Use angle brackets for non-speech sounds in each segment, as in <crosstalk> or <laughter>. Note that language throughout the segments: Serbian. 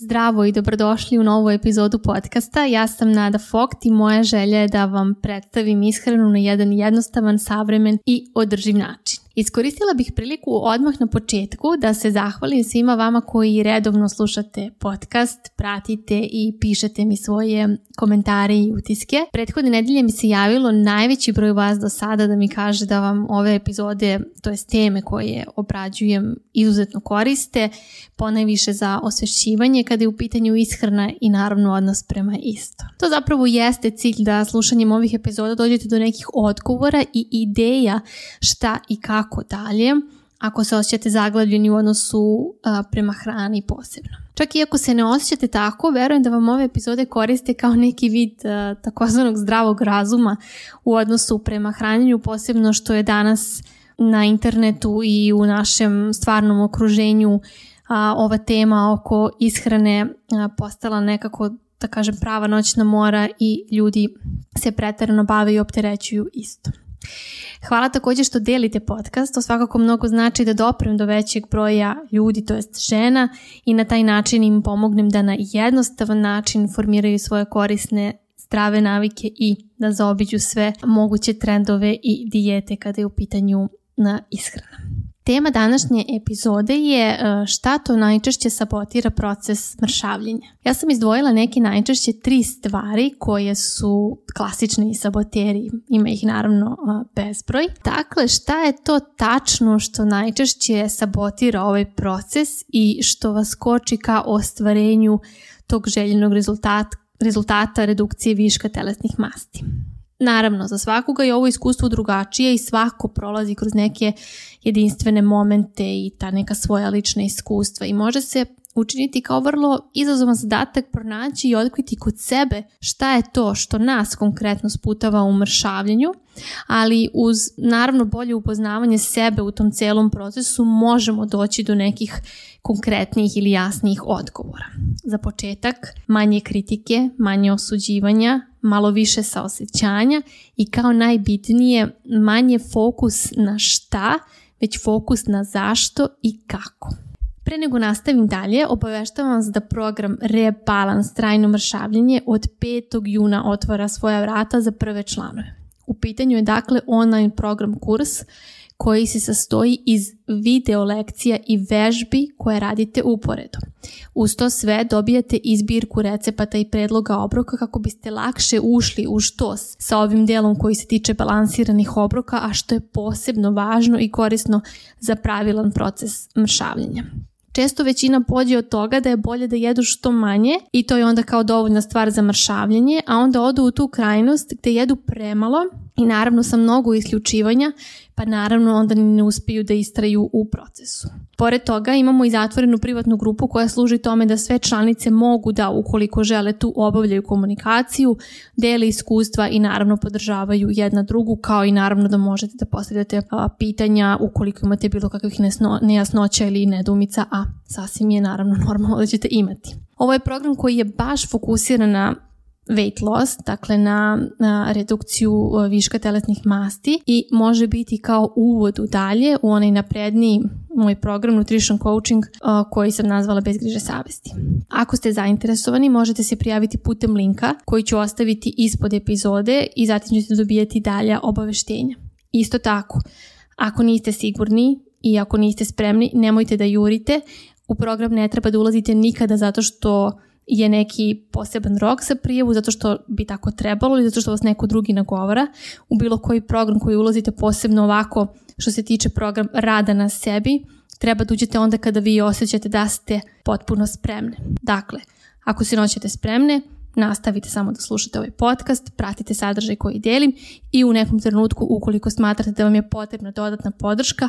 Zdravo i dobrodošli u novu epizodu podcasta. Ja sam Nada Fokt i moja želja je da vam predstavim ishranu na jedan jednostavan, savremen i održiv način. Iskoristila bih priliku odmah na početku da se zahvalim svima vama koji redovno slušate podcast, pratite i pišete mi svoje komentare i utiske. Prethodne nedelje mi se javilo najveći broj vas do sada da mi kaže da vam ove epizode, to jest teme koje obrađujem, izuzetno koriste, ponajviše za osvešćivanje kada je u pitanju ishrana i naravno odnos prema isto. To zapravo jeste cilj da slušanjem ovih epizoda dođete do nekih odgovora i ideja šta i kako tako dalje ako se osjećate zaglavljeni u odnosu prema hrani posebno. Čak i ako se ne osjećate tako, verujem da vam ove epizode koriste kao neki vid a, takozvanog zdravog razuma u odnosu prema hranjenju, posebno što je danas na internetu i u našem stvarnom okruženju ova tema oko ishrane postala nekako da kažem prava noćna mora i ljudi se pretarano bave i opterećuju isto. Hvala također što delite podcast, to svakako mnogo znači da doprem do većeg broja ljudi, to jest žena i na taj način im pomognem da na jednostavan način formiraju svoje korisne zdrave navike i da zaobiđu sve moguće trendove i dijete kada je u pitanju na ishrana. Tema današnje epizode je e, šta to najčešće sabotira proces mršavljenja. Ja sam izdvojila neke najčešće tri stvari koje su klasični saboteri. Ima ih naravno e, bezbroj. Dakle, šta je to tačno što najčešće sabotira ovaj proces i što vas koči ka ostvarenju tog željenog rezultata, rezultata redukcije viška telesnih masti? Naravno, za svakoga je ovo iskustvo drugačije i svako prolazi kroz neke jedinstvene momente i ta neka svoja lična iskustva i može se učiniti kao vrlo izazovan zadatak pronaći i otkriti kod sebe šta je to što nas konkretno sputava u mršavljenju, ali uz naravno bolje upoznavanje sebe u tom celom procesu možemo doći do nekih konkretnih ili jasnih odgovora. Za početak, manje kritike, manje osuđivanja, malo više saosećanja i kao najbitnije, manje fokus na šta, već fokus na zašto i kako. Pre nego nastavim dalje, obaveštavam vas da program Rebalans trajno mršavljenje od 5. juna otvara svoja vrata za prve članove. U pitanju je dakle online program kurs koji se sastoji iz video lekcija i vežbi koje radite uporedo. Uz to sve dobijate izbirku recepata i predloga obroka kako biste lakše ušli u što sa ovim dijelom koji se tiče balansiranih obroka, a što je posebno važno i korisno za pravilan proces mršavljenja. Često većina pođe od toga da je bolje da jedu što manje i to je onda kao dovoljna stvar za mršavljenje, a onda odu u tu krajnost gdje jedu premalo i naravno sa mnogo isključivanja, pa naravno onda ne uspiju da istraju u procesu. Pored toga imamo i zatvorenu privatnu grupu koja služi tome da sve članice mogu da ukoliko žele tu obavljaju komunikaciju, dele iskustva i naravno podržavaju jedna drugu kao i naravno da možete da postavljate pitanja ukoliko imate bilo kakvih nejasnoća ili nedumica, a sasvim je naravno <laughs> normalno da ćete imati. Ovo je program koji je baš fokusiran na weight loss, dakle na, na redukciju e, viška telesnih masti i može biti kao uvod u dalje u onaj napredniji moj program Nutrition Coaching e, koji sam nazvala Bez griže savesti. Ako ste zainteresovani možete se prijaviti putem linka koji ću ostaviti ispod epizode i zatim ćete dobijati dalja obaveštenja. Isto tako, ako niste sigurni i ako niste spremni, nemojte da jurite. U program ne treba da ulazite nikada zato što je neki poseban rok za prijavu zato što bi tako trebalo ili zato što vas neko drugi nagovara u bilo koji program koji ulazite posebno ovako što se tiče program rada na sebi treba da uđete onda kada vi osjećate da ste potpuno spremne. Dakle, ako se noćete spremne, nastavite samo da slušate ovaj podcast, pratite sadržaj koji delim i u nekom trenutku ukoliko smatrate da vam je potrebna dodatna podrška,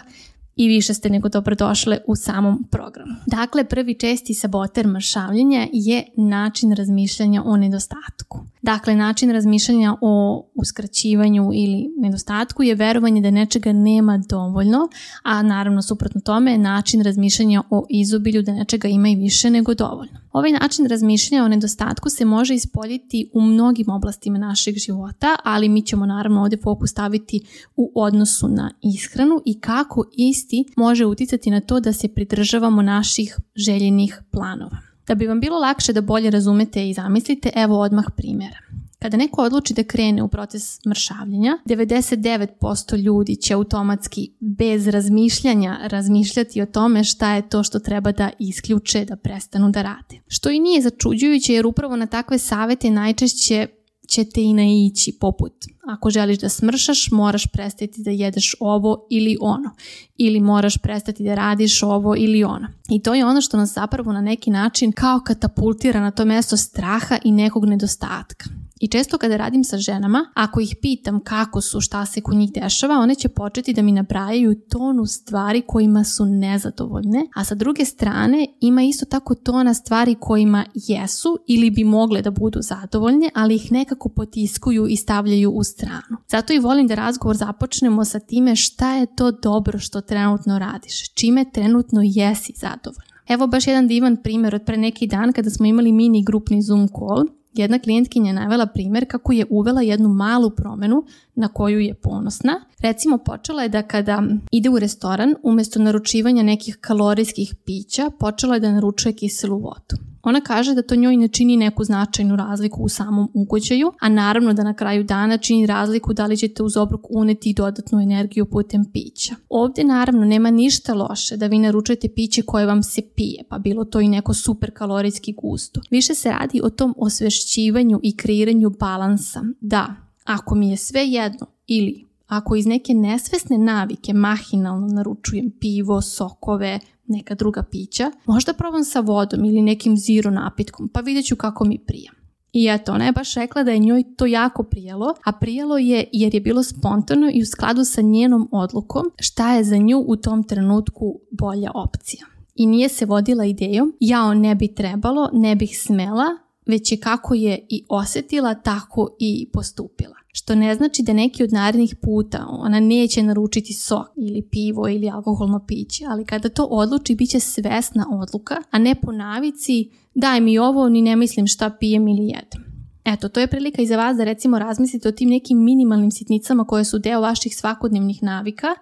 i više ste nego dobro došle u samom programu. Dakle, prvi česti saboter mršavljenja je način razmišljanja o nedostatku. Dakle, način razmišljanja o uskraćivanju ili nedostatku je verovanje da nečega nema dovoljno, a naravno suprotno tome je način razmišljanja o izobilju da nečega ima i više nego dovoljno. Ovaj način razmišljanja o nedostatku se može ispoljiti u mnogim oblastima našeg života, ali mi ćemo naravno ovdje fokus staviti u odnosu na ishranu i kako isti može utjecati na to da se pridržavamo naših željenih planova. Da bi vam bilo lakše da bolje razumete i zamislite, evo odmah primjera. Kada neko odluči da krene u proces mršavljenja, 99% ljudi će automatski bez razmišljanja razmišljati o tome šta je to što treba da isključe da prestanu da rade. Što i nije začuđujuće jer upravo na takve savete najčešće će te i naići poput ako želiš da smršaš moraš prestati da jedeš ovo ili ono ili moraš prestati da radiš ovo ili ono. I to je ono što nas zapravo na neki način kao katapultira na to mjesto straha i nekog nedostatka. I često kada radim sa ženama, ako ih pitam kako su, šta se kod njih dešava, one će početi da mi nabrajaju tonu stvari kojima su nezadovoljne, a sa druge strane ima isto tako tona stvari kojima jesu ili bi mogle da budu zadovoljne, ali ih nekako potiskuju i stavljaju u stranu. Zato i volim da razgovor započnemo sa time šta je to dobro što trenutno radiš, čime trenutno jesi zadovoljna. Evo baš jedan divan primjer od pre neki dan kada smo imali mini grupni Zoom call jedna klijentkinja je navela primjer kako je uvela jednu malu promjenu na koju je ponosna. Recimo počela je da kada ide u restoran, umjesto naručivanja nekih kalorijskih pića, počela je da naručuje kiselu vodu. Ona kaže da to njoj ne čini neku značajnu razliku u samom ugođaju, a naravno da na kraju dana čini razliku da li ćete uz obrok uneti dodatnu energiju putem pića. Ovdje naravno nema ništa loše da vi naručujete piće koje vam se pije, pa bilo to i neko super kalorijski gusto. Više se radi o tom osvešćivanju i kreiranju balansa. Da, ako mi je sve jedno ili ako iz neke nesvesne navike mahinalno naručujem pivo, sokove, neka druga pića, možda probam sa vodom ili nekim zero napitkom, pa vidjet ću kako mi prija. I eto, ona je baš rekla da je njoj to jako prijelo, a prijelo je jer je bilo spontano i u skladu sa njenom odlukom šta je za nju u tom trenutku bolja opcija. I nije se vodila idejom, jao ne bi trebalo, ne bih smela, već je kako je i osjetila, tako i postupila. Što ne znači da neki od narednih puta ona neće naručiti sok ili pivo ili alkoholno piće, ali kada to odluči bit će svesna odluka, a ne po navici daj mi ovo, ni ne mislim šta pijem ili jedem. Eto, to je prilika i za vas da recimo razmislite o tim nekim minimalnim sitnicama koje su deo vaših svakodnevnih navika –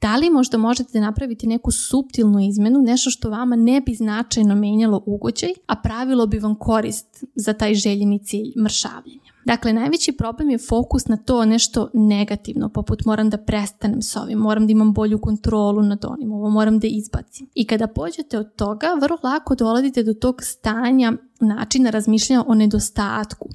da li možda možete napraviti neku subtilnu izmenu, nešto što vama ne bi značajno menjalo ugođaj, a pravilo bi vam korist za taj željeni cilj mršavljenja? Dakle, najveći problem je fokus na to nešto negativno, poput moram da prestanem s ovim, moram da imam bolju kontrolu nad onim, ovo moram da izbacim. I kada pođete od toga, vrlo lako dolazite do tog stanja načina razmišljanja o nedostatku,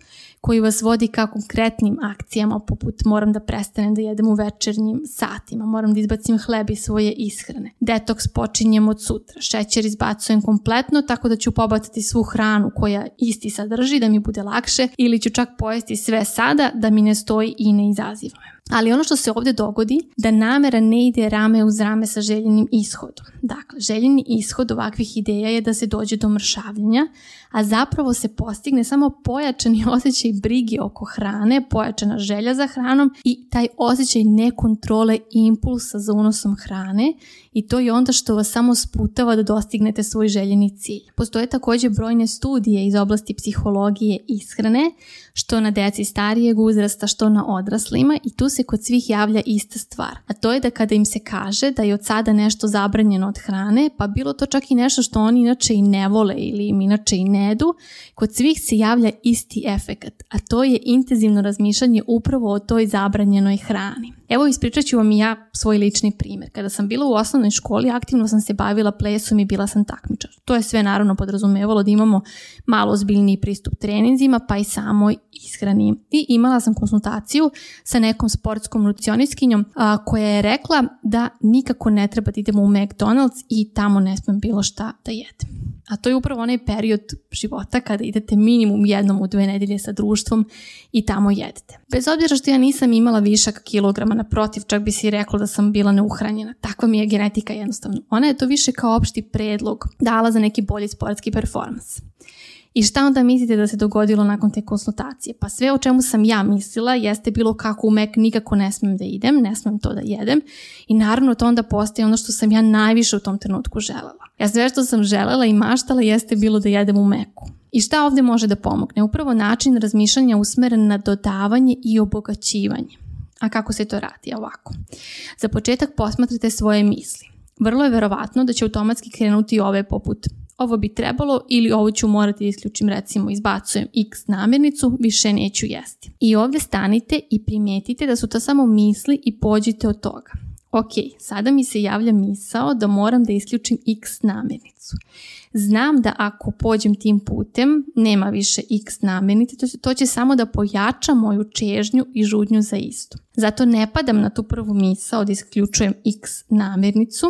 koji vas vodi ka konkretnim akcijama poput moram da prestanem da jedem u večernjim satima, moram da izbacim hleb iz svoje ishrane. Detoks počinjem od sutra, šećer izbacujem kompletno tako da ću pobacati svu hranu koja isti sadrži da mi bude lakše ili ću čak pojesti sve sada da mi ne stoji i ne izaziva ali ono što se ovdje dogodi, da namjera ne ide rame uz rame sa željenim ishodom. Dakle, željeni ishod ovakvih ideja je da se dođe do mršavljenja, a zapravo se postigne samo pojačani <laughs> osjećaj brigi oko hrane, pojačana želja za hranom i taj osjećaj nekontrole impulsa za unosom hrane i to je onda što vas samo sputava da dostignete svoj željeni cilj. Postoje također brojne studije iz oblasti psihologije ishrane, što na deci starijeg uzrasta, što na odraslima i tu se kod svih javlja ista stvar, a to je da kada im se kaže da je od sada nešto zabranjeno od hrane, pa bilo to čak i nešto što oni inače i ne vole ili im inače i ne kod svih se javlja isti efekt, a to je intenzivno razmišljanje upravo o toj zabranjenoj hrani. Evo ispričat ću vam i ja svoj lični primjer. Kada sam bila u osnovnoj školi, aktivno sam se bavila plesom i bila sam takmičar. To je sve naravno podrazumevalo da imamo malo ozbiljniji pristup treninzima, pa i samoj ishrani. I imala sam konsultaciju sa nekom sportskom nutricionistkinjom koja je rekla da nikako ne treba da idemo u McDonald's i tamo ne smem bilo šta da jedem. A to je upravo onaj period života kada idete minimum jednom u dve nedelje sa društvom i tamo jedete. Bez obzira što ja nisam imala višak kilograma, naprotiv, čak bi si rekla da sam bila neuhranjena. Takva mi je genetika jednostavno. Ona je to više kao opšti predlog dala za neki bolji sportski performans. I šta onda mislite da se dogodilo nakon te konsultacije? Pa sve o čemu sam ja mislila jeste bilo kako u Mek nikako ne smem da idem, ne smem to da jedem i naravno to onda postaje ono što sam ja najviše u tom trenutku želela. Ja sve što sam želela i maštala jeste bilo da jedem u Meku. I šta ovdje može da pomogne? Upravo način razmišljanja usmjeren na dodavanje i obogaćivanje. A kako se to radi? Ovako. Za početak posmatrate svoje misli. Vrlo je verovatno da će automatski krenuti ove poput ovo bi trebalo ili ovo ću morati da isključim, recimo izbacujem x namirnicu, više neću jesti. I ovdje stanite i primijetite da su to samo misli i pođite od toga. Ok, sada mi se javlja misao da moram da isključim x namirnicu. Znam da ako pođem tim putem, nema više x namirnice, to će, samo da pojača moju čežnju i žudnju za istu. Zato ne padam na tu prvu misao da isključujem x namirnicu,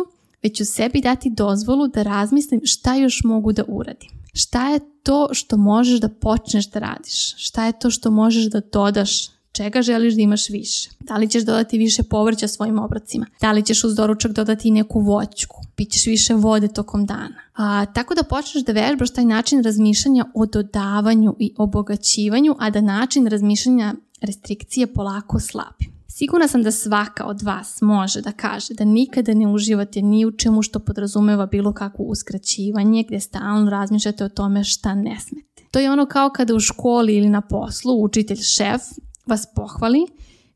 već ću sebi dati dozvolu da razmislim šta još mogu da uradim. Šta je to što možeš da počneš da radiš? Šta je to što možeš da dodaš čega želiš da imaš više. Da li ćeš dodati više povrća svojim obracima? Da li ćeš uz doručak dodati neku voćku? Pićeš više vode tokom dana? A, tako da počneš da vežbaš taj način razmišljanja o dodavanju i obogaćivanju, a da način razmišljanja restrikcije polako slabi. Sigurna sam da svaka od vas može da kaže da nikada ne uživate ni u čemu što podrazumeva bilo kakvo uskraćivanje gdje stalno razmišljate o tome šta ne smete. To je ono kao kada u školi ili na poslu učitelj šef vas pohvali,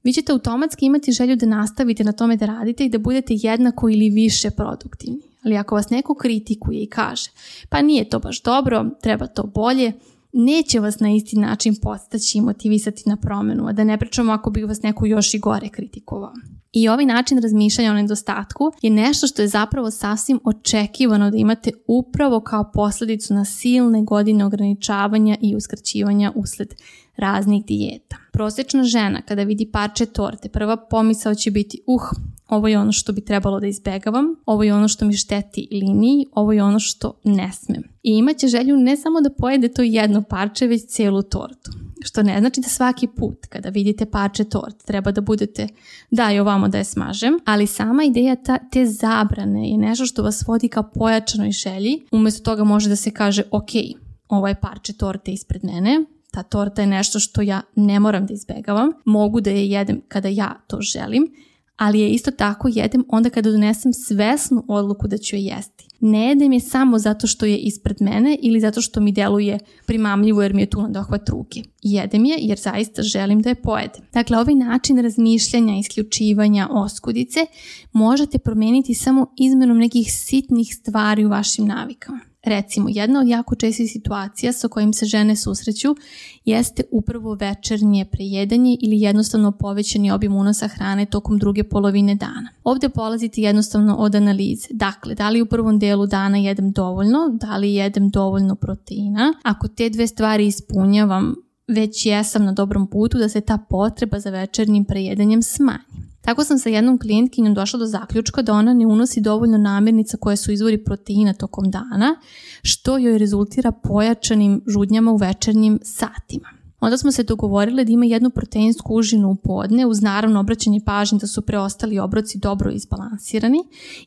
vi ćete automatski imati želju da nastavite na tome da radite i da budete jednako ili više produktivni. Ali ako vas neko kritikuje i kaže pa nije to baš dobro, treba to bolje, neće vas na isti način postaći i motivisati na promenu, a da ne pričamo ako bi vas neko još i gore kritikovao. I ovaj način razmišljanja o nedostatku je nešto što je zapravo sasvim očekivano da imate upravo kao posljedicu na silne godine ograničavanja i uskraćivanja usled raznih dijeta. Prosečna žena kada vidi parče torte, prva pomisao će biti uh, ovo je ono što bi trebalo da izbegavam, ovo je ono što mi šteti liniji, ovo je ono što ne smem. I imaće želju ne samo da pojede to jedno parče, već cijelu tortu. Što ne znači da svaki put kada vidite parče tort treba da budete daj ovamo da je smažem, ali sama ideja ta, te zabrane je nešto što vas vodi ka pojačanoj želji, Umjesto toga može da se kaže ok, ovo je parče torte ispred mene, ta torta je nešto što ja ne moram da izbegavam, mogu da je jedem kada ja to želim ali je isto tako jedem onda kada donesem svesnu odluku da ću je jesti. Ne jedem je samo zato što je ispred mene ili zato što mi deluje primamljivo jer mi je tu na dohvat ruke. Jedem je jer zaista želim da je pojedem. Dakle, ovaj način razmišljanja, isključivanja, oskudice možete promijeniti samo izmenom nekih sitnih stvari u vašim navikama. Recimo, jedna od jako čestih situacija sa kojim se žene susreću jeste upravo večernje prejedanje ili jednostavno povećani obim unosa hrane tokom druge polovine dana. Ovde polazite jednostavno od analize. Dakle, da li u prvom delu dana jedem dovoljno, da li jedem dovoljno proteina. Ako te dve stvari ispunjavam, već jesam na dobrom putu da se ta potreba za večernjim prejedanjem smanji. Tako sam sa jednom klijentkinjom došla do zaključka da ona ne unosi dovoljno namirnica koje su izvori proteina tokom dana, što joj rezultira pojačanim žudnjama u večernjim satima. Onda smo se dogovorile da ima jednu proteinsku užinu u podne, uz naravno obraćanje pažnje da su preostali obroci dobro izbalansirani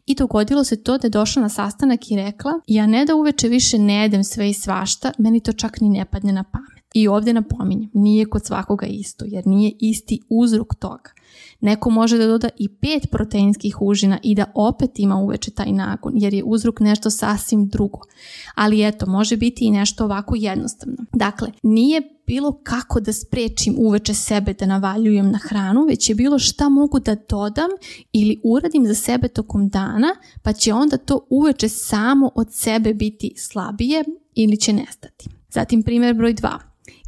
i dogodilo se to da je došla na sastanak i rekla ja ne da uveče više ne jedem sve i svašta, meni to čak ni ne padne na pamet. I ovdje napominjem, nije kod svakoga isto, jer nije isti uzrok toga. Neko može da doda i pet proteinskih užina i da opet ima uveče taj nagon, jer je uzrok nešto sasvim drugo. Ali eto, može biti i nešto ovako jednostavno. Dakle, nije bilo kako da sprečim uveče sebe da navaljujem na hranu, već je bilo šta mogu da dodam ili uradim za sebe tokom dana, pa će onda to uveče samo od sebe biti slabije ili će nestati. Zatim primjer broj 2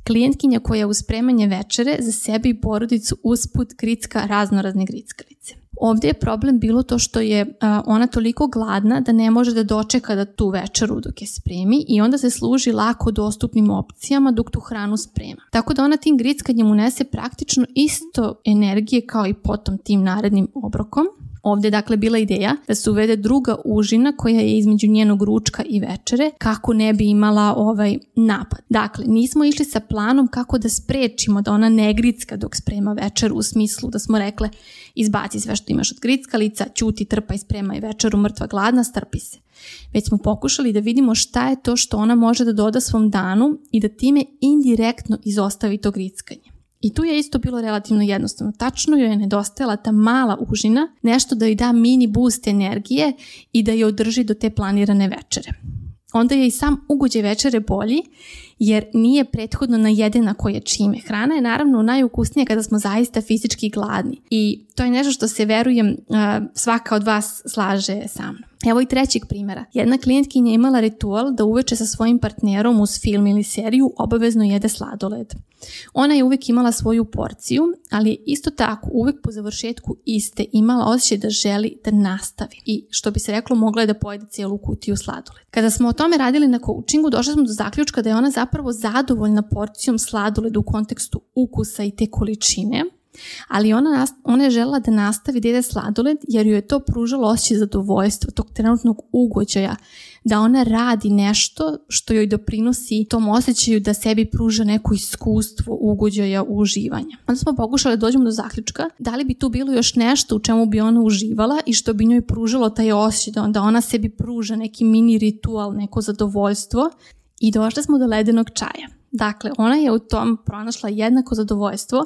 klijentkinja koja uz spremanje večere za sebe i porodicu usput gricka raznorazne grickalice. Ovdje je problem bilo to što je ona toliko gladna da ne može da dočeka da tu večeru dok je spremi i onda se služi lako dostupnim opcijama dok tu hranu sprema. Tako da ona tim grickanjem unese praktično isto energije kao i potom tim narednim obrokom, Ovdje je dakle bila ideja da se uvede druga užina koja je između njenog ručka i večere kako ne bi imala ovaj napad. Dakle, nismo išli sa planom kako da sprečimo da ona ne gricka dok sprema večeru u smislu da smo rekle izbaci sve što imaš od grickalica, ćuti, trpaj, spremaj večeru, mrtva gladna, strpi se. Već smo pokušali da vidimo šta je to što ona može da doda svom danu i da time indirektno izostavi to grickanje. I tu je isto bilo relativno jednostavno. Tačno joj je nedostajala ta mala užina, nešto da joj da mini boost energije i da je održi do te planirane večere. Onda je i sam ugođaj večere bolji jer nije prethodno najedena koje čime. Hrana je naravno najukusnija kada smo zaista fizički gladni i to je nešto što se verujem uh, svaka od vas slaže sa mnom. Evo i trećeg primjera. Jedna klijentkinja je imala ritual da uveče sa svojim partnerom uz film ili seriju obavezno jede sladoled. Ona je uvijek imala svoju porciju, ali je isto tako uvijek po završetku iste imala osjećaj da želi da nastavi i što bi se reklo mogla je da pojede cijelu kutiju sladoled. Kada smo o tome radili na coachingu, došli smo do zaključka da je ona zapravo zadovoljna porcijom sladoleda u kontekstu ukusa i te količine, ali ona, ona je žela da nastavi da jede sladoled jer joj je to pružalo osjećaj zadovoljstva tog trenutnog ugođaja, da ona radi nešto što joj doprinosi tom osjećaju da sebi pruža neko iskustvo ugođaja uživanja. Onda smo pokušali da dođemo do zaključka da li bi tu bilo još nešto u čemu bi ona uživala i što bi njoj pružalo taj osjećaj da ona sebi pruža neki mini ritual, neko zadovoljstvo i došli smo do ledenog čaja. Dakle, ona je u tom pronašla jednako zadovoljstvo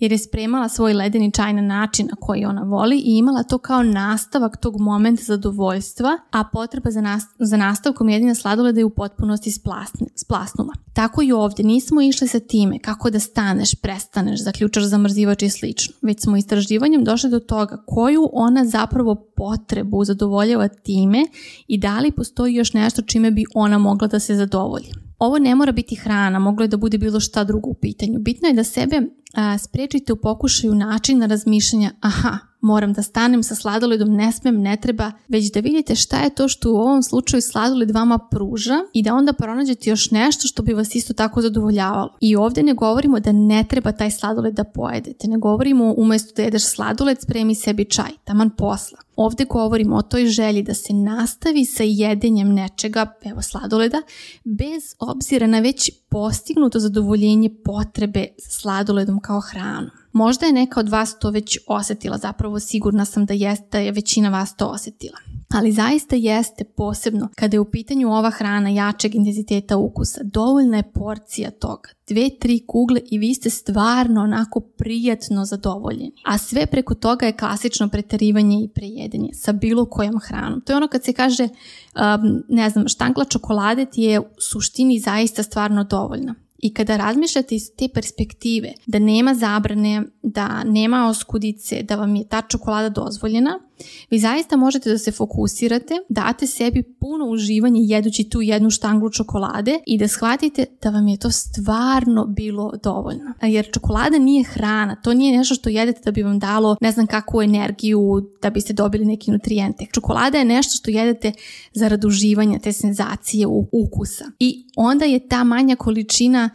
jer je spremala svoj ledeni čaj na način na koji ona voli i imala to kao nastavak tog momenta zadovoljstva, a potreba za, nastavkom jedina sladoleda je u potpunosti splasn, splasnula. Tako i ovdje nismo išli sa time kako da staneš, prestaneš, zaključaš zamrzivač i slično, već smo istraživanjem došli do toga koju ona zapravo potrebu zadovoljava time i da li postoji još nešto čime bi ona mogla da se zadovolji. Ovo ne mora biti hrana, moglo je da bude bilo šta drugo u pitanju. Bitno je da sebe spriječite u pokušaju načina razmišljanja aha, moram da stanem sa sladoledom, ne smem, ne treba, već da vidite šta je to što u ovom slučaju sladoled vama pruža i da onda pronađete još nešto što bi vas isto tako zadovoljavalo. I ovdje ne govorimo da ne treba taj sladoled da pojedete, ne govorimo umjesto da jedeš sladoled spremi sebi čaj, taman posla. Ovdje govorimo o toj želji da se nastavi sa jedenjem nečega, evo sladoleda, bez obzira na već postignuto zadovoljenje potrebe sladoledom kao hranom. Možda je neka od vas to već osjetila, zapravo sigurna sam da jeste, je većina vas to osjetila. Ali zaista jeste posebno kada je u pitanju ova hrana jačeg intenziteta ukusa. Dovoljna je porcija toga. Dve, tri kugle i vi ste stvarno onako prijetno zadovoljeni. A sve preko toga je klasično pretarivanje i prejedenje sa bilo kojom hranom. To je ono kad se kaže, um, ne znam, štangla čokolade ti je u suštini zaista stvarno dovoljna. I kada razmišljate iz te perspektive da nema zabrane, da nema oskudice, da vam je ta čokolada dozvoljena, vi zaista možete da se fokusirate, date sebi puno uživanje jedući tu jednu štanglu čokolade i da shvatite da vam je to stvarno bilo dovoljno. Jer čokolada nije hrana, to nije nešto što jedete da bi vam dalo ne znam kakvu energiju, da biste dobili neki nutrijente. Čokolada je nešto što jedete zarad uživanja te senzacije ukusa. I onda je ta manja količina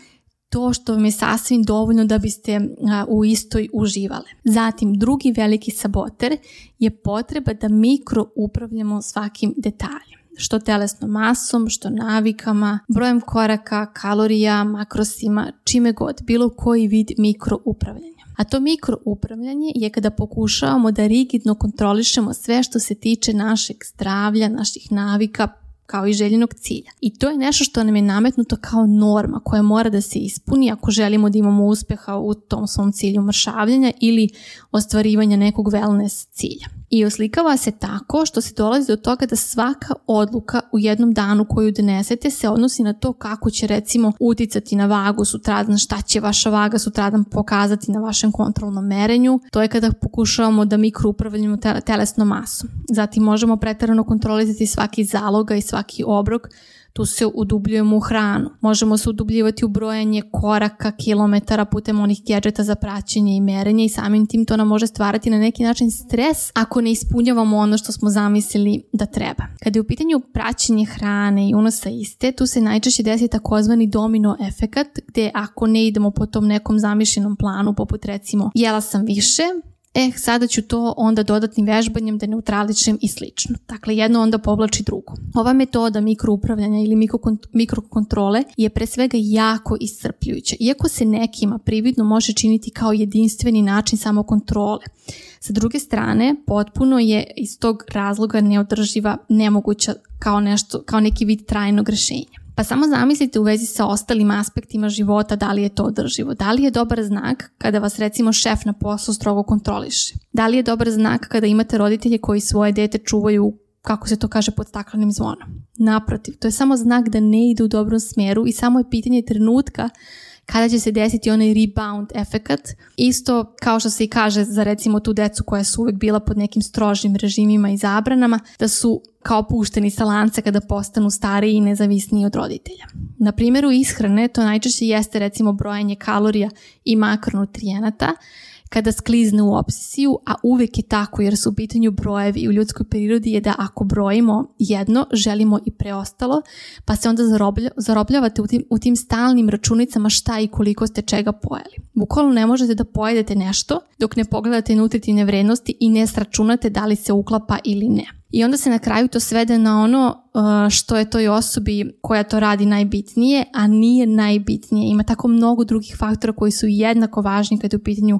to što vam je sasvim dovoljno da biste u istoj uživale. Zatim, drugi veliki saboter je potreba da mikro upravljamo svakim detaljem što telesnom masom, što navikama, brojem koraka, kalorija, makrosima, čime god, bilo koji vid mikroupravljanja. A to mikroupravljanje je kada pokušavamo da rigidno kontrolišemo sve što se tiče našeg zdravlja, naših navika, kao i željenog cilja. I to je nešto što nam je nametnuto kao norma koja mora da se ispuni ako želimo da imamo uspjeha u tom svom cilju mršavljenja ili ostvarivanja nekog wellness cilja. I oslikava se tako što se dolazi do toga da svaka odluka u jednom danu koju donesete se odnosi na to kako će recimo uticati na vagu sutradan, šta će vaša vaga sutradan pokazati na vašem kontrolnom merenju. To je kada pokušavamo da mikro upravljamo telesnom masom. Zatim možemo pretarano kontrolizati svaki zaloga i svaki obrok tu se udubljujemo u hranu, možemo se udubljivati u brojanje koraka, kilometara putem onih gadgeta za praćenje i merenje i samim tim to nam može stvarati na neki način stres ako ne ispunjavamo ono što smo zamislili da treba. Kada je u pitanju praćenje hrane i unosa iste, tu se najčešće desi takozvani domino efekat, gde ako ne idemo po tom nekom zamišljenom planu, poput recimo jela sam više, eh, sada ću to onda dodatnim vježbanjem da neutraličem i slično. Dakle, jedno onda povlači drugo. Ova metoda mikroupravljanja ili mikrokontrole je pre svega jako iscrpljujuća. Iako se nekima prividno može činiti kao jedinstveni način samokontrole. Sa druge strane, potpuno je iz tog razloga neodrživa, nemoguća kao, nešto, kao neki vid trajnog rješenja. Pa samo zamislite u vezi sa ostalim aspektima života da li je to održivo. Da li je dobar znak kada vas recimo šef na poslu strogo kontroliše? Da li je dobar znak kada imate roditelje koji svoje dete čuvaju kako se to kaže, pod staklenim zvonom. Naprotiv, to je samo znak da ne ide u dobrom smjeru i samo je pitanje trenutka kada će se desiti onaj rebound efekat. Isto kao što se i kaže za recimo tu decu koja su uvijek bila pod nekim strožim režimima i zabranama, da su kao pušteni sa lanca kada postanu stariji i nezavisniji od roditelja. Na primjeru ishrane to najčešće jeste recimo brojanje kalorija i makronutrijenata, kada sklizne u obsesiju, a uvijek je tako jer su u pitanju brojevi i u ljudskoj prirodi je da ako brojimo jedno, želimo i preostalo, pa se onda zarobljavate u tim, u tim stalnim računicama šta i koliko ste čega pojeli. Bukvalno ne možete da pojedete nešto dok ne pogledate nutritivne vrednosti i ne sračunate da li se uklapa ili ne. I onda se na kraju to svede na ono uh, što je toj osobi koja to radi najbitnije, a nije najbitnije. Ima tako mnogo drugih faktora koji su jednako važni kad je u pitanju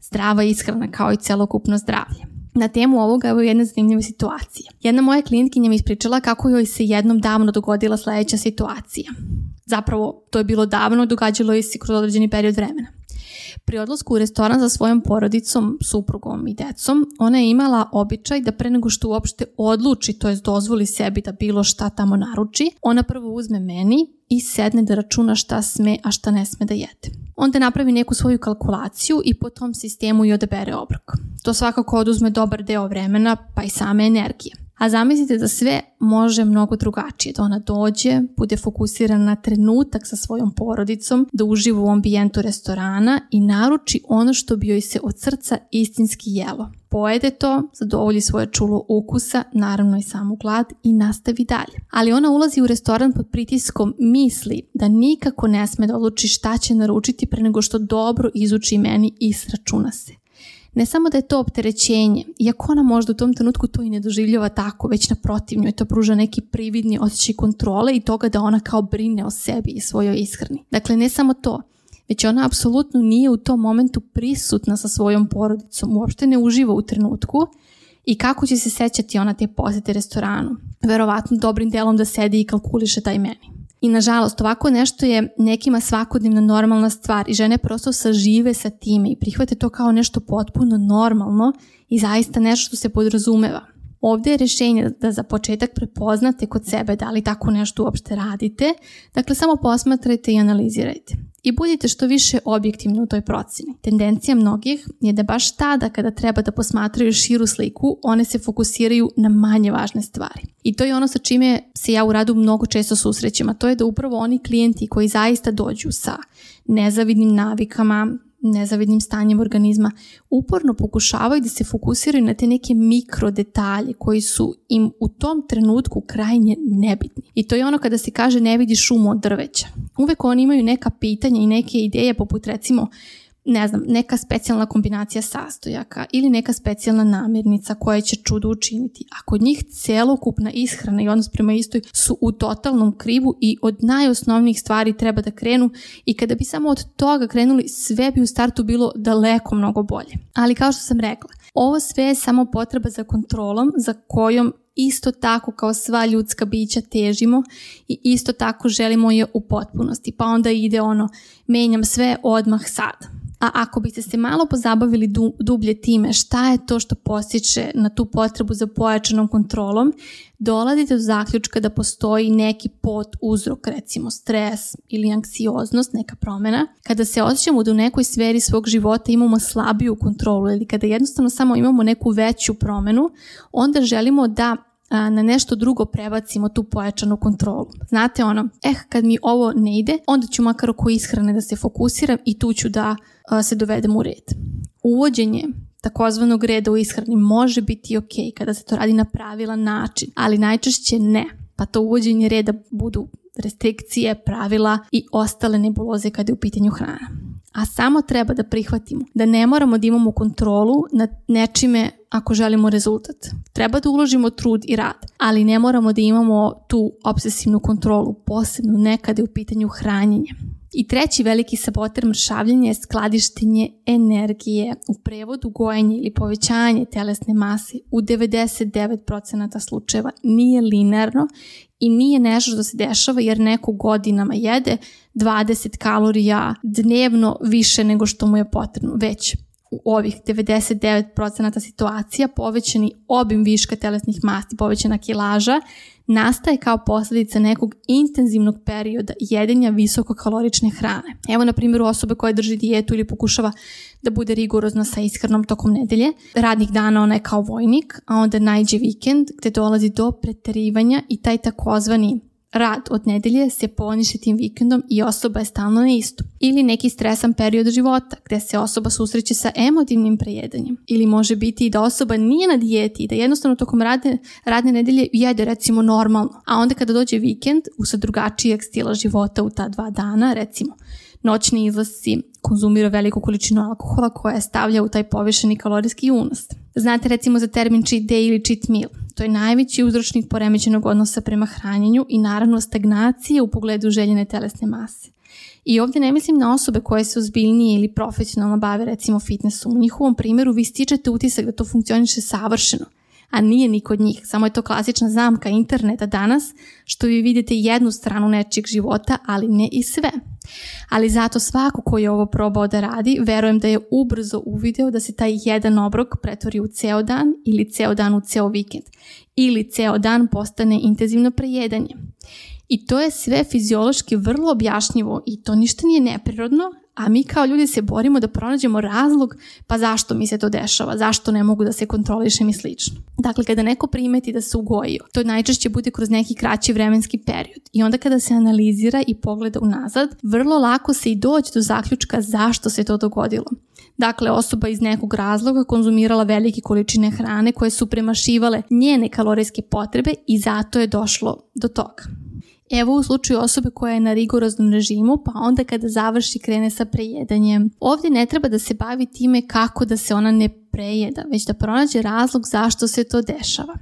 zdrava ishrana kao i celokupno zdravlje. Na temu ovoga je jedna zanimljiva situacija. Jedna moja klijentkinja mi ispričala kako joj se jednom davno dogodila sljedeća situacija. Zapravo, to je bilo davno, događalo je se kroz određeni period vremena. Pri odlasku u restoran za svojom porodicom, suprugom i decom, ona je imala običaj da pre nego što uopšte odluči, to jest dozvoli sebi da bilo šta tamo naruči, ona prvo uzme meni i sedne da računa šta sme, a šta ne sme da jede. Onda napravi neku svoju kalkulaciju i po tom sistemu i odabere obrok. To svakako oduzme dobar deo vremena, pa i same energije. A zamislite da sve može mnogo drugačije, da ona dođe, bude fokusirana na trenutak sa svojom porodicom, da uživa u ambijentu restorana i naruči ono što bi joj se od srca istinski jelo. Pojede to, zadovolji svoje čulo ukusa, naravno i samu glad i nastavi dalje. Ali ona ulazi u restoran pod pritiskom misli da nikako ne sme da odluči šta će naručiti pre nego što dobro izuči meni i sračuna se ne samo da je to opterećenje, iako ona možda u tom trenutku to i ne doživljava tako, već naprotiv njoj to pruža neki prividni osjećaj kontrole i toga da ona kao brine o sebi i svojoj ishrani. Dakle, ne samo to, već ona apsolutno nije u tom momentu prisutna sa svojom porodicom, uopšte ne uživa u trenutku i kako će se sećati ona te posete restoranu. Verovatno dobrim delom da sedi i kalkuliše taj meni. I nažalost, ovako nešto je nekima svakodnevna normalna stvar i žene prosto sažive sa time i prihvate to kao nešto potpuno normalno i zaista nešto što se podrazumeva. Ovdje je rješenje da za početak prepoznate kod sebe da li tako nešto uopšte radite, dakle samo posmatrajte i analizirajte. I budite što više objektivni u toj procjeni. Tendencija mnogih je da baš tada kada treba da posmatraju širu sliku, one se fokusiraju na manje važne stvari. I to je ono sa čime se ja u radu mnogo često susrećem, a to je da upravo oni klijenti koji zaista dođu sa nezavidnim navikama, nezavidnim stanjem organizma, uporno pokušavaju da se fokusiraju na te neke mikro detalje koji su im u tom trenutku krajnje nebitni. I to je ono kada se kaže ne vidi šumu od drveća. Uvek oni imaju neka pitanja i neke ideje poput recimo ne znam, neka specijalna kombinacija sastojaka ili neka specijalna namirnica koja će čudo učiniti. A kod njih celokupna ishrana i odnos prema istoj su u totalnom krivu i od najosnovnijih stvari treba da krenu i kada bi samo od toga krenuli sve bi u startu bilo daleko mnogo bolje. Ali kao što sam rekla, ovo sve je samo potreba za kontrolom za kojom isto tako kao sva ljudska bića težimo i isto tako želimo je u potpunosti. Pa onda ide ono, menjam sve odmah sad. A ako biste se malo pozabavili dublje time šta je to što posjeće na tu potrebu za pojačanom kontrolom, dolazite do zaključka da postoji neki pot uzrok, recimo stres ili anksioznost, neka promjena. Kada se osjećamo da u nekoj sferi svog života imamo slabiju kontrolu ili kada jednostavno samo imamo neku veću promjenu, onda želimo da a, na nešto drugo prebacimo tu pojačanu kontrolu. Znate ono, eh, kad mi ovo ne ide, onda ću makar oko ishrane da se fokusiram i tu ću da se dovedem u red. Uvođenje takozvanog reda u ishrani može biti ok kada se to radi na pravilan način, ali najčešće ne. Pa to uvođenje reda budu restrikcije, pravila i ostale nebuloze kada je u pitanju hrana a samo treba da prihvatimo da ne moramo da imamo kontrolu nad nečime ako želimo rezultat. Treba da uložimo trud i rad, ali ne moramo da imamo tu obsesivnu kontrolu, posebno nekada je u pitanju hranjenja. I treći veliki saboter mršavljenja je skladištenje energije, u prevodu gojenje ili povećanje telesne mase u 99% slučajeva nije linarno i nije nešto što se dešava jer neko godinama jede, 20 kalorija dnevno više nego što mu je potrebno, već u ovih 99% situacija povećani obim viška telesnih masti, povećana kilaža, nastaje kao posljedica nekog intenzivnog perioda jedenja visokokalorične hrane. Evo na primjer osobe koja drži dijetu ili pokušava da bude rigorozna sa ishranom tokom nedelje. Radnih dana ona je kao vojnik, a onda najđe vikend gdje dolazi do preterivanja i taj takozvani Rad od nedelje se poniše tim vikendom i osoba je stalno na istu. Ili neki stresan period života gdje se osoba susreće sa emotivnim prejedanjem. Ili može biti i da osoba nije na dijeti i da jednostavno tokom radne, radne nedelje jede recimo normalno. A onda kada dođe vikend, usad drugačijeg stila života u ta dva dana recimo Noćni izlasci konzumira veliku količinu alkohola koja stavlja u taj povišeni kalorijski unos. Znate recimo za termin cheat day ili cheat meal. To je najveći uzročnik poremećenog odnosa prema hranjenju i naravno stagnacije u pogledu željene telesne mase. I ovdje ne mislim na osobe koje se ozbiljnije ili profesionalno bave recimo fitnessom. U njihovom primjeru vi stičete utisak da to funkcioniše savršeno a nije ni kod njih. Samo je to klasična zamka interneta danas, što vi vidite jednu stranu nečijeg života, ali ne i sve. Ali zato svako koji je ovo probao da radi, verujem da je ubrzo uvidio da se taj jedan obrok pretvori u ceo dan ili ceo dan u ceo vikend. Ili ceo dan postane intenzivno prejedanje. I to je sve fiziološki vrlo objašnjivo i to ništa nije neprirodno, a mi kao ljudi se borimo da pronađemo razlog pa zašto mi se to dešava, zašto ne mogu da se kontrolišem i slično. Dakle, kada neko primeti da se ugojio, to najčešće bude kroz neki kraći vremenski period i onda kada se analizira i pogleda unazad, vrlo lako se i doći do zaključka zašto se to dogodilo. Dakle, osoba iz nekog razloga konzumirala velike količine hrane koje su premašivale njene kalorijske potrebe i zato je došlo do toga. Evo u slučaju osobe koja je na rigoroznom režimu, pa onda kada završi krene sa prejedanjem. Ovdje ne treba da se bavi time kako da se ona ne prejeda, već da pronađe razlog zašto se to dešava.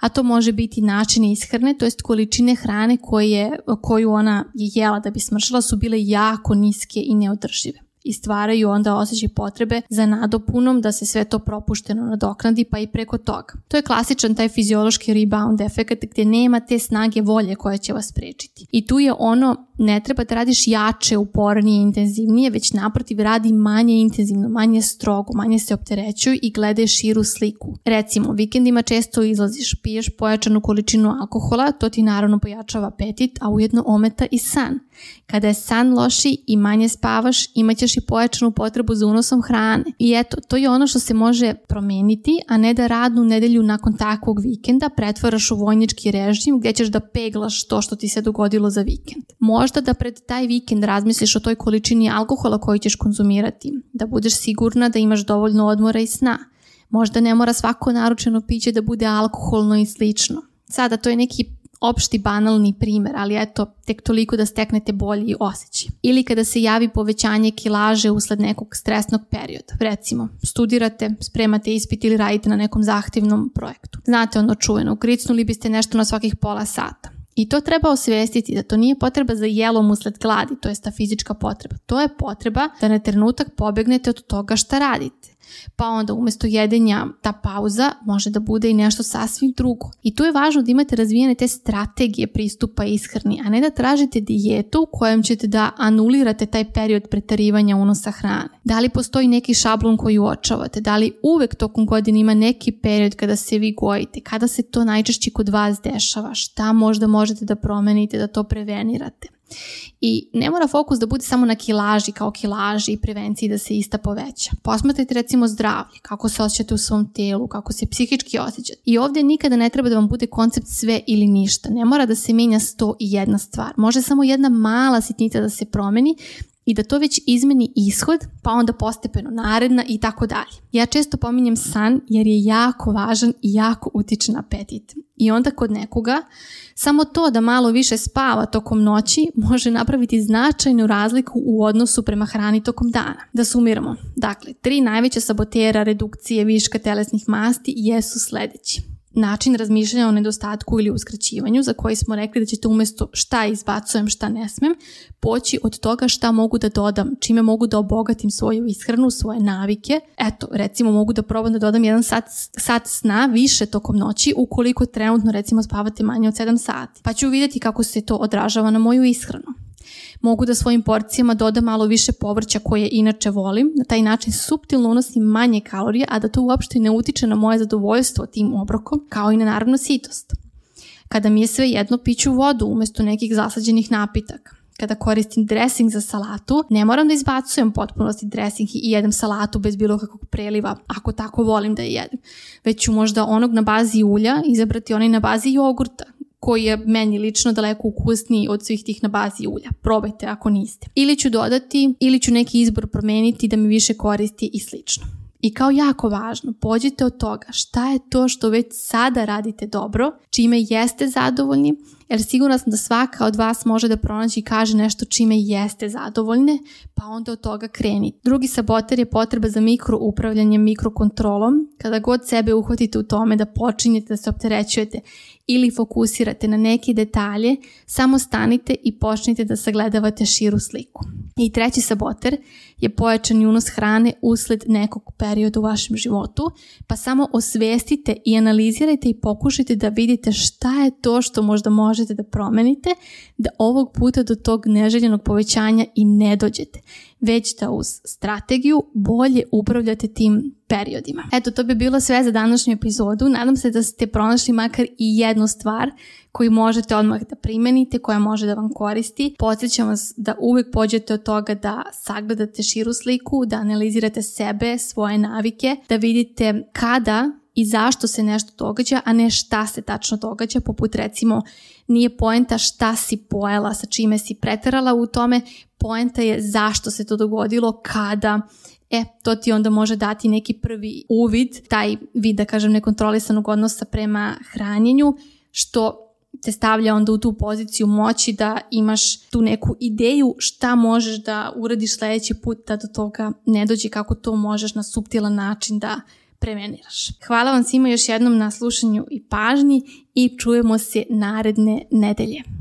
A to može biti način ishrane, to jest količine hrane koje, koju ona je jela da bi smršila su bile jako niske i neodržive i stvaraju onda osjećaj potrebe za nadopunom da se sve to propušteno nadoknadi pa i preko toga. To je klasičan taj fiziološki rebound efekt gdje nema te snage volje koja će vas prečiti. I tu je ono ne treba da radiš jače, upornije, intenzivnije, već naprotiv radi manje intenzivno, manje strogo, manje se opterećuj i gledaj širu sliku. Recimo, vikendima često izlaziš, piješ pojačanu količinu alkohola, to ti naravno pojačava apetit, a ujedno ometa i san. Kada je san loši i manje spavaš, ćeš i pojačanu potrebu za unosom hrane. I eto, to je ono što se može promeniti, a ne da radnu nedelju nakon takvog vikenda pretvaraš u vojnički režim gdje ćeš da peglaš to što ti se dogodilo za vikend. Može Možda da pred taj vikend razmisliš o toj količini alkohola koju ćeš konzumirati, da budeš sigurna da imaš dovoljno odmora i sna. Možda ne mora svako naručeno piće da bude alkoholno i slično. Sada to je neki opšti banalni primer, ali eto, tek toliko da steknete bolji osjećaj. Ili kada se javi povećanje kilaže usled nekog stresnog perioda. Recimo, studirate, spremate ispit ili radite na nekom zahtevnom projektu. Znate ono čuveno, kricnuli biste nešto na svakih pola sata. I to treba osvijestiti da to nije potreba za jelom usled gladi, to je ta fizička potreba. To je potreba da na trenutak pobegnete od toga šta radite. Pa onda umjesto jedenja ta pauza može da bude i nešto sasvim drugo. I tu je važno da imate razvijene te strategije pristupa ishrani, a ne da tražite dijetu u kojem ćete da anulirate taj period pretarivanja unosa hrane. Da li postoji neki šablon koji uočavate? Da li uvek tokom godine ima neki period kada se vi gojite? Kada se to najčešće kod vas dešava? Šta možda možete da promenite, da to prevenirate? I ne mora fokus da bude samo na kilaži kao kilaži i prevenciji da se ista poveća. Posmatrajte recimo zdravlje, kako se osjećate u svom telu, kako se psihički osjećate. I ovdje nikada ne treba da vam bude koncept sve ili ništa. Ne mora da se menja sto i jedna stvar. Može samo jedna mala sitnica da se promeni i da to već izmeni ishod, pa onda postepeno naredna i tako dalje. Ja često pominjem san jer je jako važan i jako utiče na apetit. I onda kod nekoga samo to da malo više spava tokom noći može napraviti značajnu razliku u odnosu prema hrani tokom dana. Da sumiramo, dakle, tri najveće sabotera redukcije viška telesnih masti jesu sledeći način razmišljanja o nedostatku ili uskraćivanju za koji smo rekli da ćete umjesto šta izbacujem, šta ne smem, poći od toga šta mogu da dodam, čime mogu da obogatim svoju ishranu, svoje navike. Eto, recimo mogu da probam da dodam jedan sat, sat sna više tokom noći ukoliko trenutno recimo spavate manje od 7 sati. Pa ću vidjeti kako se to odražava na moju ishranu. Mogu da svojim porcijama dodam malo više povrća koje inače volim, na taj način suptilno unosim manje kalorije, a da to uopšte ne utiče na moje zadovoljstvo tim obrokom kao i na naravno sitost. Kada mi je sve jedno piću vodu umjesto nekih zasađenih napitaka. Kada koristim dressing za salatu, ne moram da izbacujem potpunosti dressing i jedem salatu bez bilo kakvog preliva, ako tako volim da je jedem. Već ću možda onog na bazi ulja izabrati onaj na bazi jogurta, koji je meni lično daleko ukusniji od svih tih na bazi ulja. Probajte ako niste. Ili ću dodati, ili ću neki izbor promeniti da mi više koristi i slično. I kao jako važno, pođite od toga šta je to što već sada radite dobro, čime jeste zadovoljni jer sigurno sam da svaka od vas može da pronađe i kaže nešto čime jeste zadovoljne, pa onda od toga kreni. Drugi saboter je potreba za mikroupravljanje mikrokontrolom, kada god sebe uhvatite u tome da počinjete da se opterećujete ili fokusirate na neke detalje, samo stanite i počnite da sagledavate širu sliku. I treći saboter je pojačan unos hrane usled nekog perioda u vašem životu, pa samo osvestite i analizirajte i pokušajte da vidite šta je to što možda može možete da promenite, da ovog puta do tog neželjenog povećanja i ne dođete, već da uz strategiju bolje upravljate tim periodima. Eto, to bi bilo sve za današnju epizodu. Nadam se da ste pronašli makar i jednu stvar koju možete odmah da primenite, koja može da vam koristi. Podsjećam vas da uvek pođete od toga da sagledate širu sliku, da analizirate sebe, svoje navike, da vidite kada i zašto se nešto događa, a ne šta se tačno događa, poput recimo nije poenta šta si pojela, sa čime si preterala u tome, poenta je zašto se to dogodilo, kada, E, to ti onda može dati neki prvi uvid, taj vid, da kažem, nekontrolisanog odnosa prema hranjenju, što te stavlja onda u tu poziciju moći da imaš tu neku ideju šta možeš da uradiš sljedeći put da do toga ne dođe, kako to možeš na subtilan način da preveniraš. Hvala vam svima još jednom na slušanju i pažnji i čujemo se naredne nedelje.